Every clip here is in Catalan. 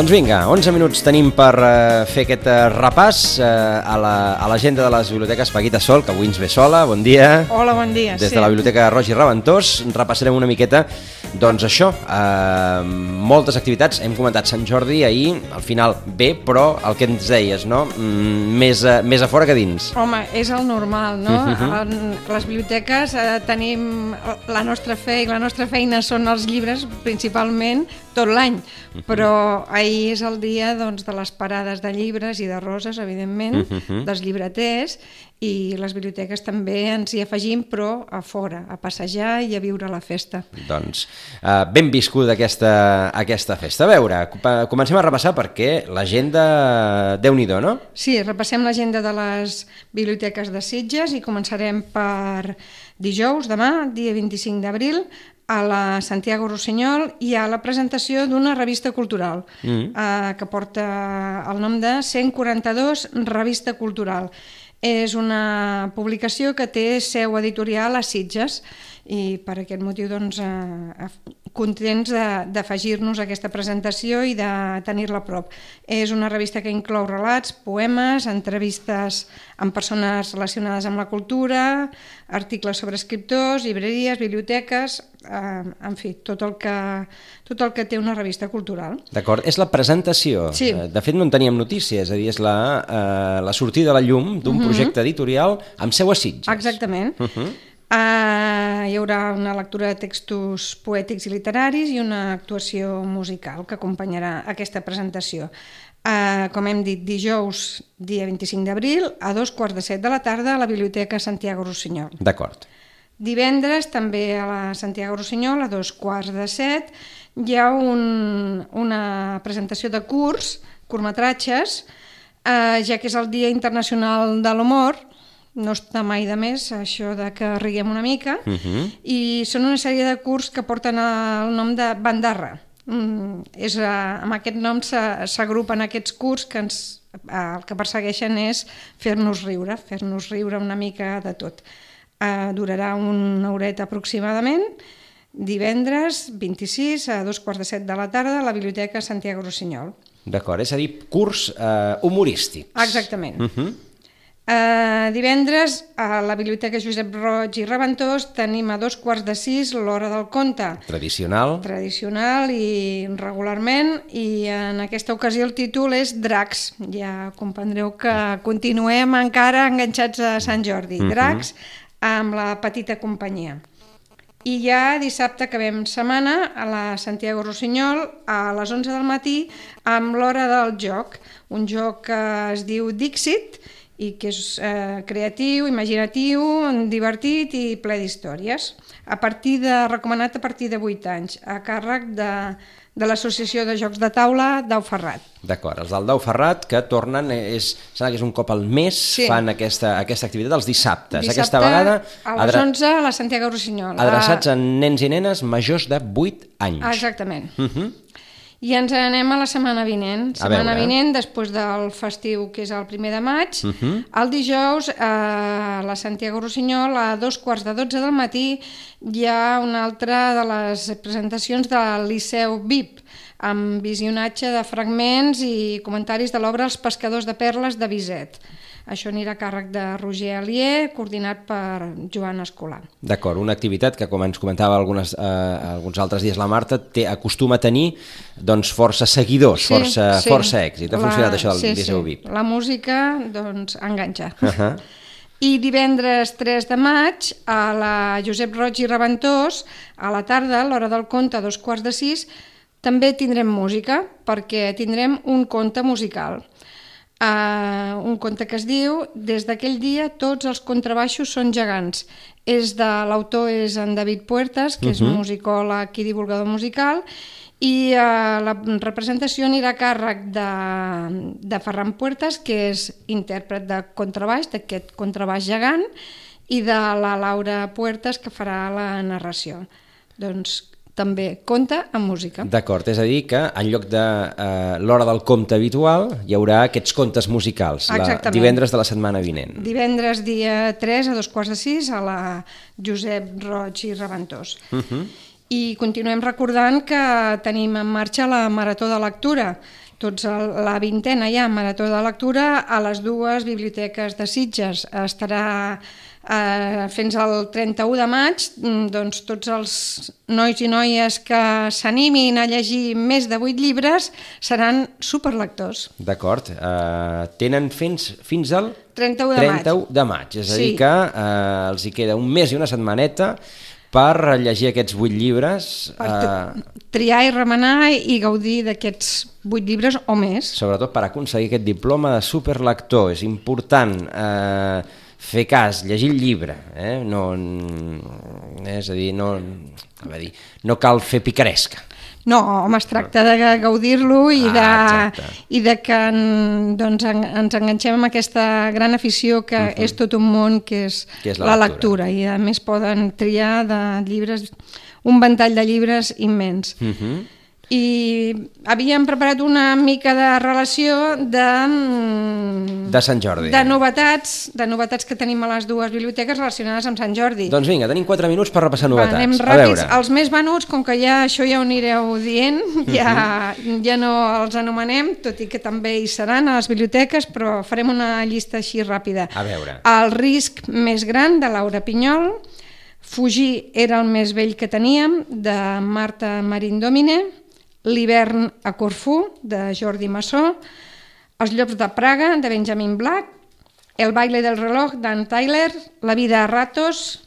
Doncs vinga, 11 minuts tenim per uh, fer aquest uh, repàs uh, a l'agenda la, de les biblioteques Paquita Sol, que avui ens ve sola. Bon dia. Hola, bon dia. Des sí. de la Biblioteca Roig i Reventós repassarem una miqueta, doncs això, uh, moltes activitats. Hem comentat Sant Jordi ahir, al final bé, però el que ens deies, no? Mm, més, a, més a fora que dins. Home, és el normal, no? Uh -huh. En les biblioteques eh, tenim la nostra fe i la nostra feina són els llibres principalment tot l'any, uh -huh. però ahir és el dia doncs, de les parades de llibres i de roses, evidentment, uh -huh. dels llibreters, i les biblioteques també ens hi afegim, però a fora, a passejar i a viure la festa. Doncs uh, ben viscuda aquesta, aquesta festa. A veure, comencem a repassar perquè l'agenda, déu nhi no? Sí, repassem l'agenda de les biblioteques de Sitges i començarem per dijous, demà, dia 25 d'abril, a la Santiago Rossinyol hi ha la presentació d'una revista cultural mm. eh, que porta el nom de 142 Revista Cultural. És una publicació que té seu editorial a Sitges i per aquest motiu doncs, eh, contents d'afegir-nos a aquesta presentació i de tenir-la a prop. És una revista que inclou relats, poemes, entrevistes amb persones relacionades amb la cultura, articles sobre escriptors, llibreries, biblioteques, eh, en fi, tot el, que, tot el que té una revista cultural. D'acord, és la presentació. Sí. De fet, no en teníem notícies, és a dir, és la, eh, la sortida a la llum d'un uh mhm. -huh. projecte editorial amb seu a Sitges. Exactament. Uh -huh. Uh, hi haurà una lectura de textos poètics i literaris i una actuació musical que acompanyarà aquesta presentació. Uh, com hem dit, dijous, dia 25 d'abril, a dos quarts de set de la tarda a la Biblioteca Santiago Rossinyol. D'acord. Divendres, també a la Santiago Rossinyol, a dos quarts de set, hi ha un, una presentació de curs, curtmetratges, eh, ja que és el Dia Internacional de l'Humor, no està mai de més això de que riguem una mica, uh mhm. -huh. i són una sèrie de curs que porten el nom de Bandarra. Mm, és, eh, amb aquest nom s'agrupen aquests curs que ens, eh, el que persegueixen és fer-nos riure, fer-nos riure una mica de tot eh, durarà una horeta aproximadament, divendres 26 a dos quarts de set de la tarda a la Biblioteca Santiago Rossinyol. D'acord, és a dir, curs eh, humorístic. Exactament. Uh mhm. -huh. Uh, divendres a la Biblioteca Josep Roig i Reventós tenim a dos quarts de sis l'hora del conte. Tradicional. Tradicional i regularment i en aquesta ocasió el títol és Dracs. Ja comprendreu que continuem encara enganxats a Sant Jordi. Mhm. Dracs amb la petita companyia. I ja dissabte acabem setmana a la Santiago Rossinyol a les 11 del matí amb l'hora del joc, un joc que es diu Dixit i que és eh, creatiu, imaginatiu, divertit i ple d'històries. A partir de, recomanat a partir de 8 anys, a càrrec de de l'Associació de Jocs de Taula Dau Ferrat. D'acord, els del Dau Ferrat que tornen, és, sembla que és un cop al mes, sí. fan aquesta, aquesta activitat els dissabtes. Dissabte, aquesta vegada... a les adre... 11 a la Santiago Rossinyol. Adreçats a... a nens i nenes majors de 8 anys. Exactament. Uh -huh. I ens anem a la setmana vinent. Setmana vinent, després del festiu, que és el primer de maig, uh -huh. el dijous, a la Santiago Rossinyol, a dos quarts de dotze del matí, hi ha una altra de les presentacions del Liceu VIP, amb visionatge de fragments i comentaris de l'obra Els pescadors de perles de Bizet. Això anirà a càrrec de Roger Alier, coordinat per Joan Escolar. D'acord, una activitat que, com ens comentava algunes, eh, alguns altres dies la Marta, té, acostuma a tenir doncs, força seguidors, sí, força, sí. força èxit. Ha la, funcionat això del sí, Liceu sí. VIP. La música doncs, enganxa. Uh -huh. I divendres 3 de maig, a la Josep Roig i Reventós, a la tarda, a l'hora del conte, a dos quarts de sis, també tindrem música, perquè tindrem un conte musical uh, un conte que es diu Des d'aquell dia tots els contrabaixos són gegants. És de l'autor és en David Puertas, que uh -huh. és musicòleg i divulgador musical, i uh, la representació anirà a càrrec de, de Ferran Puertas, que és intèrpret de contrabaix, d'aquest contrabaix gegant, i de la Laura Puertas, que farà la narració. Doncs també conta amb música. D'acord, és a dir que en lloc de uh, l'hora del conte habitual hi haurà aquests contes musicals, la, divendres de la setmana vinent. Divendres dia 3 a dos quarts de sis a la Josep Roig i Reventós. Uh -huh. I continuem recordant que tenim en marxa la Marató de Lectura, tots el, la vintena ja Marató de Lectura a les dues biblioteques de Sitges. Estarà eh, fins al 31 de maig, mm, doncs tots els nois i noies que s'animin a llegir més de 8 llibres seran superlectors. D'acord. Uh, tenen fins, fins al 31 de 31 maig. de maig. És a Sí. dir que uh, els hi queda un mes i una setmaneta per llegir aquests 8 llibres, Per uh, triar i remenar i gaudir d'aquests 8 llibres o més. sobretot per aconseguir aquest diploma de superlector. És important eh, fer cas, llegir el llibre. Eh? No, eh, és a dir, no, a dir, no cal fer picaresca. No, home, es tracta de gaudir-lo i, Ah, de, i de que en, doncs, en, ens enganxem amb aquesta gran afició que uh -huh. és tot un món, que és, Mhm. Que és la la, lectura. lectura. I a més poden triar de llibres, un ventall de llibres immens. Uh -huh. I havíem preparat una mica de relació de, mm, De Sant Jordi. de novetats, de novetats que tenim a les dues biblioteques relacionades amb Sant Jordi. Doncs vinga, tenim 4 minuts per repassar Va, novetats. anem a ràpids. veure. Els més venuts, com que ja això ja ho anireu dient, Mhm. ja, ja no els anomenem, tot i que també hi seran a les biblioteques, però farem una llista així ràpida. A veure. El risc més gran, de Laura Pinyol, Fugir era el més vell que teníem, de Marta Marín Domine, L'hivern a Corfú, de Jordi Massó, Els llops de Praga, de Benjamin Black, El baile del reloj, d'Ann Tyler, La vida a ratos,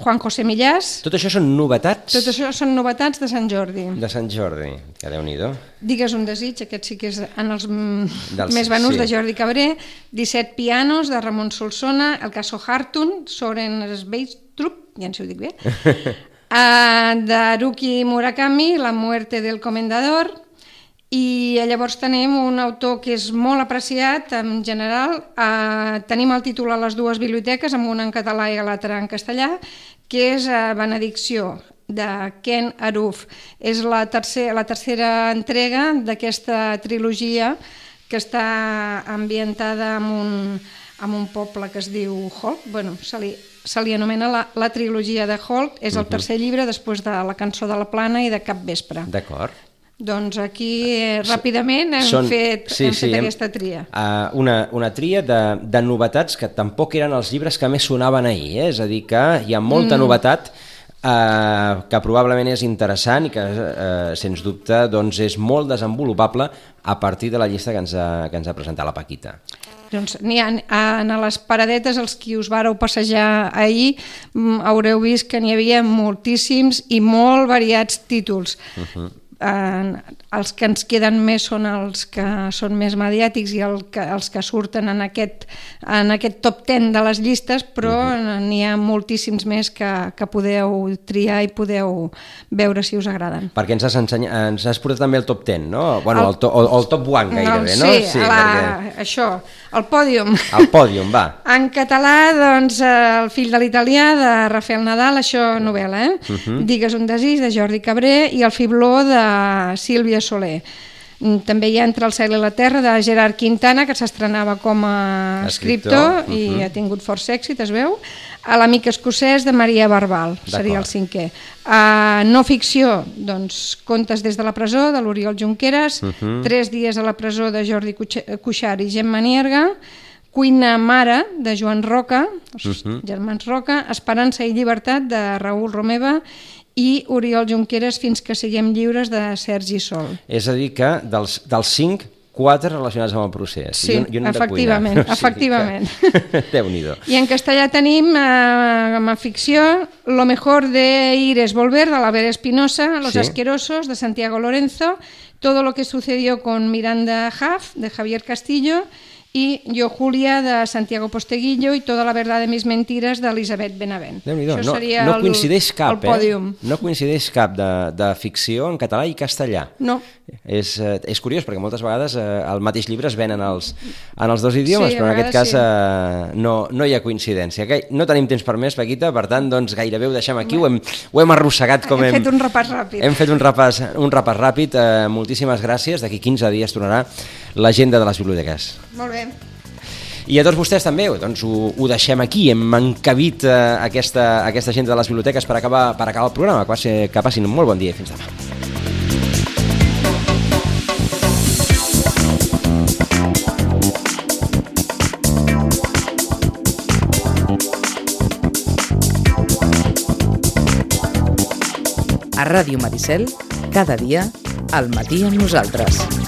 Juan José Millás, Tot això són novetats? Tot això són novetats de Sant Jordi. de Sant Jordi. Que déu nhi Digues un desig, aquest sí que és en els Dels- més venuts sí. de Jordi Cabré, 17 pianos de Ramon Solsona, El caso Hartun, Soren Sveistrup, ja sé si ho dic bé, uh, d'Haruki Murakami, La muerte del comendador, i llavors tenim un autor que és molt apreciat en general, eh, tenim el títol a les dues biblioteques, amb una en català i l'altra en castellà, que és eh, Benedicció, de Ken Aruf. És la, tercer, la tercera entrega d'aquesta trilogia que està ambientada en un, en un poble que es diu Holt, bueno, se li, se li anomena la, la trilogia de Holt, és el tercer llibre després de La cançó de la plana i de Cap vespre. D'acord. Doncs aquí eh, ràpidament hem Són- fet, sí, hem sí, fet hem- aquesta tria. Uh, una, una tria de, de novetats que tampoc eren els llibres que més sonaven ahir, eh? és a dir, que hi ha molta mm. novetat uh, que probablement és interessant i que, uh, sens dubte, doncs és molt desenvolupable a partir de la llista que ens ha, que ens ha presentat la Paquita. Doncs n'hi ha, en les paradetes, els qui us vareu passejar ahir, mm, haureu vist que n'hi havia moltíssims i molt variats títols. Uh -huh. Eh, els que ens queden més són els que són més mediàtics i el que, els que surten en aquest, en aquest top 10 de les llistes, però uh -huh. n'hi ha moltíssims més que, que podeu triar i podeu veure si us agraden. Perquè ens has, ensenya... ens has portat també el top 10, no? Bueno, El- el, to... o, o el top 1 gairebé, no? Sí, la... això, el pòdium. perquè... El pòdium, va. En català, doncs, El fill de l'italià, de Rafael Nadal, això novel·la, eh? Uh -huh. Digues un desig, de Jordi Cabré, i El fibló, de Sílvia Soler. Mm, També hi ha Entre el cel i la terra, de Gerard Quintana, que s'estrenava com a Escriptor, escriptor, uh i -huh. ha tingut força èxit, es veu. A l'amic escocès, de Maria Barbal, seria el cinquè. A no ficció, doncs, Contes des de la presó, de l'Oriol Junqueras, uh -huh. Tres dies a la presó, de Jordi Cuix- Cuixart i Gemma Nierga, Cuina Mare, de Joan Roca, els uh -huh. germans Roca, Esperança i llibertat, de Raül Romeva, i Oriol Junqueras, Fins que siguem lliures, de Sergi Sol. És a dir que dels, dels 5, 4 relacionats amb el procés. Sí, i un de efectivament, cuinar. efectivament. Que... Déu-n'hi-do. I en castellà tenim, eh, amb ficció, Lo mejor de ir es volver, de l'Aver Espinosa, Los Sí. asquerosos, de Santiago Lorenzo, Todo lo que sucedió con Miranda Huff, de Javier Castillo, i Yo Julia, de Santiago Posteguillo, i Toda la verdad de mis mentiras, d'Elisabet Benavent. Déu-n'hi-do. Això No, seria no el- coincideix cap, el pòdium. eh? No coincideix cap de, de ficció en català i castellà. No. És, eh, és curiós perquè moltes vegades eh, el mateix llibre es ven en els, en els dos idiomes, Sí, però en aquest cas vegades eh, no, no hi ha coincidència. No tenim temps per més, Paquita, per tant, doncs gairebé ho deixem aquí, ho hem, ho hem arrossegat com Hem hem... fet un repàs ràpid. Hem fet un repàs, un repàs ràpid, eh, moltíssimes gràcies. D'aquí 15 dies tornarà l'agenda de les biblioteques. Molt bé. I a tots vostès també, doncs ho, ho deixem aquí, hem encabit eh, aquesta, aquesta agenda de les biblioteques per acabar, per acabar el programa. Que, passi, que passin un molt bon dia i fins demà. A Ràdio Maricel, cada dia, al matí amb nosaltres.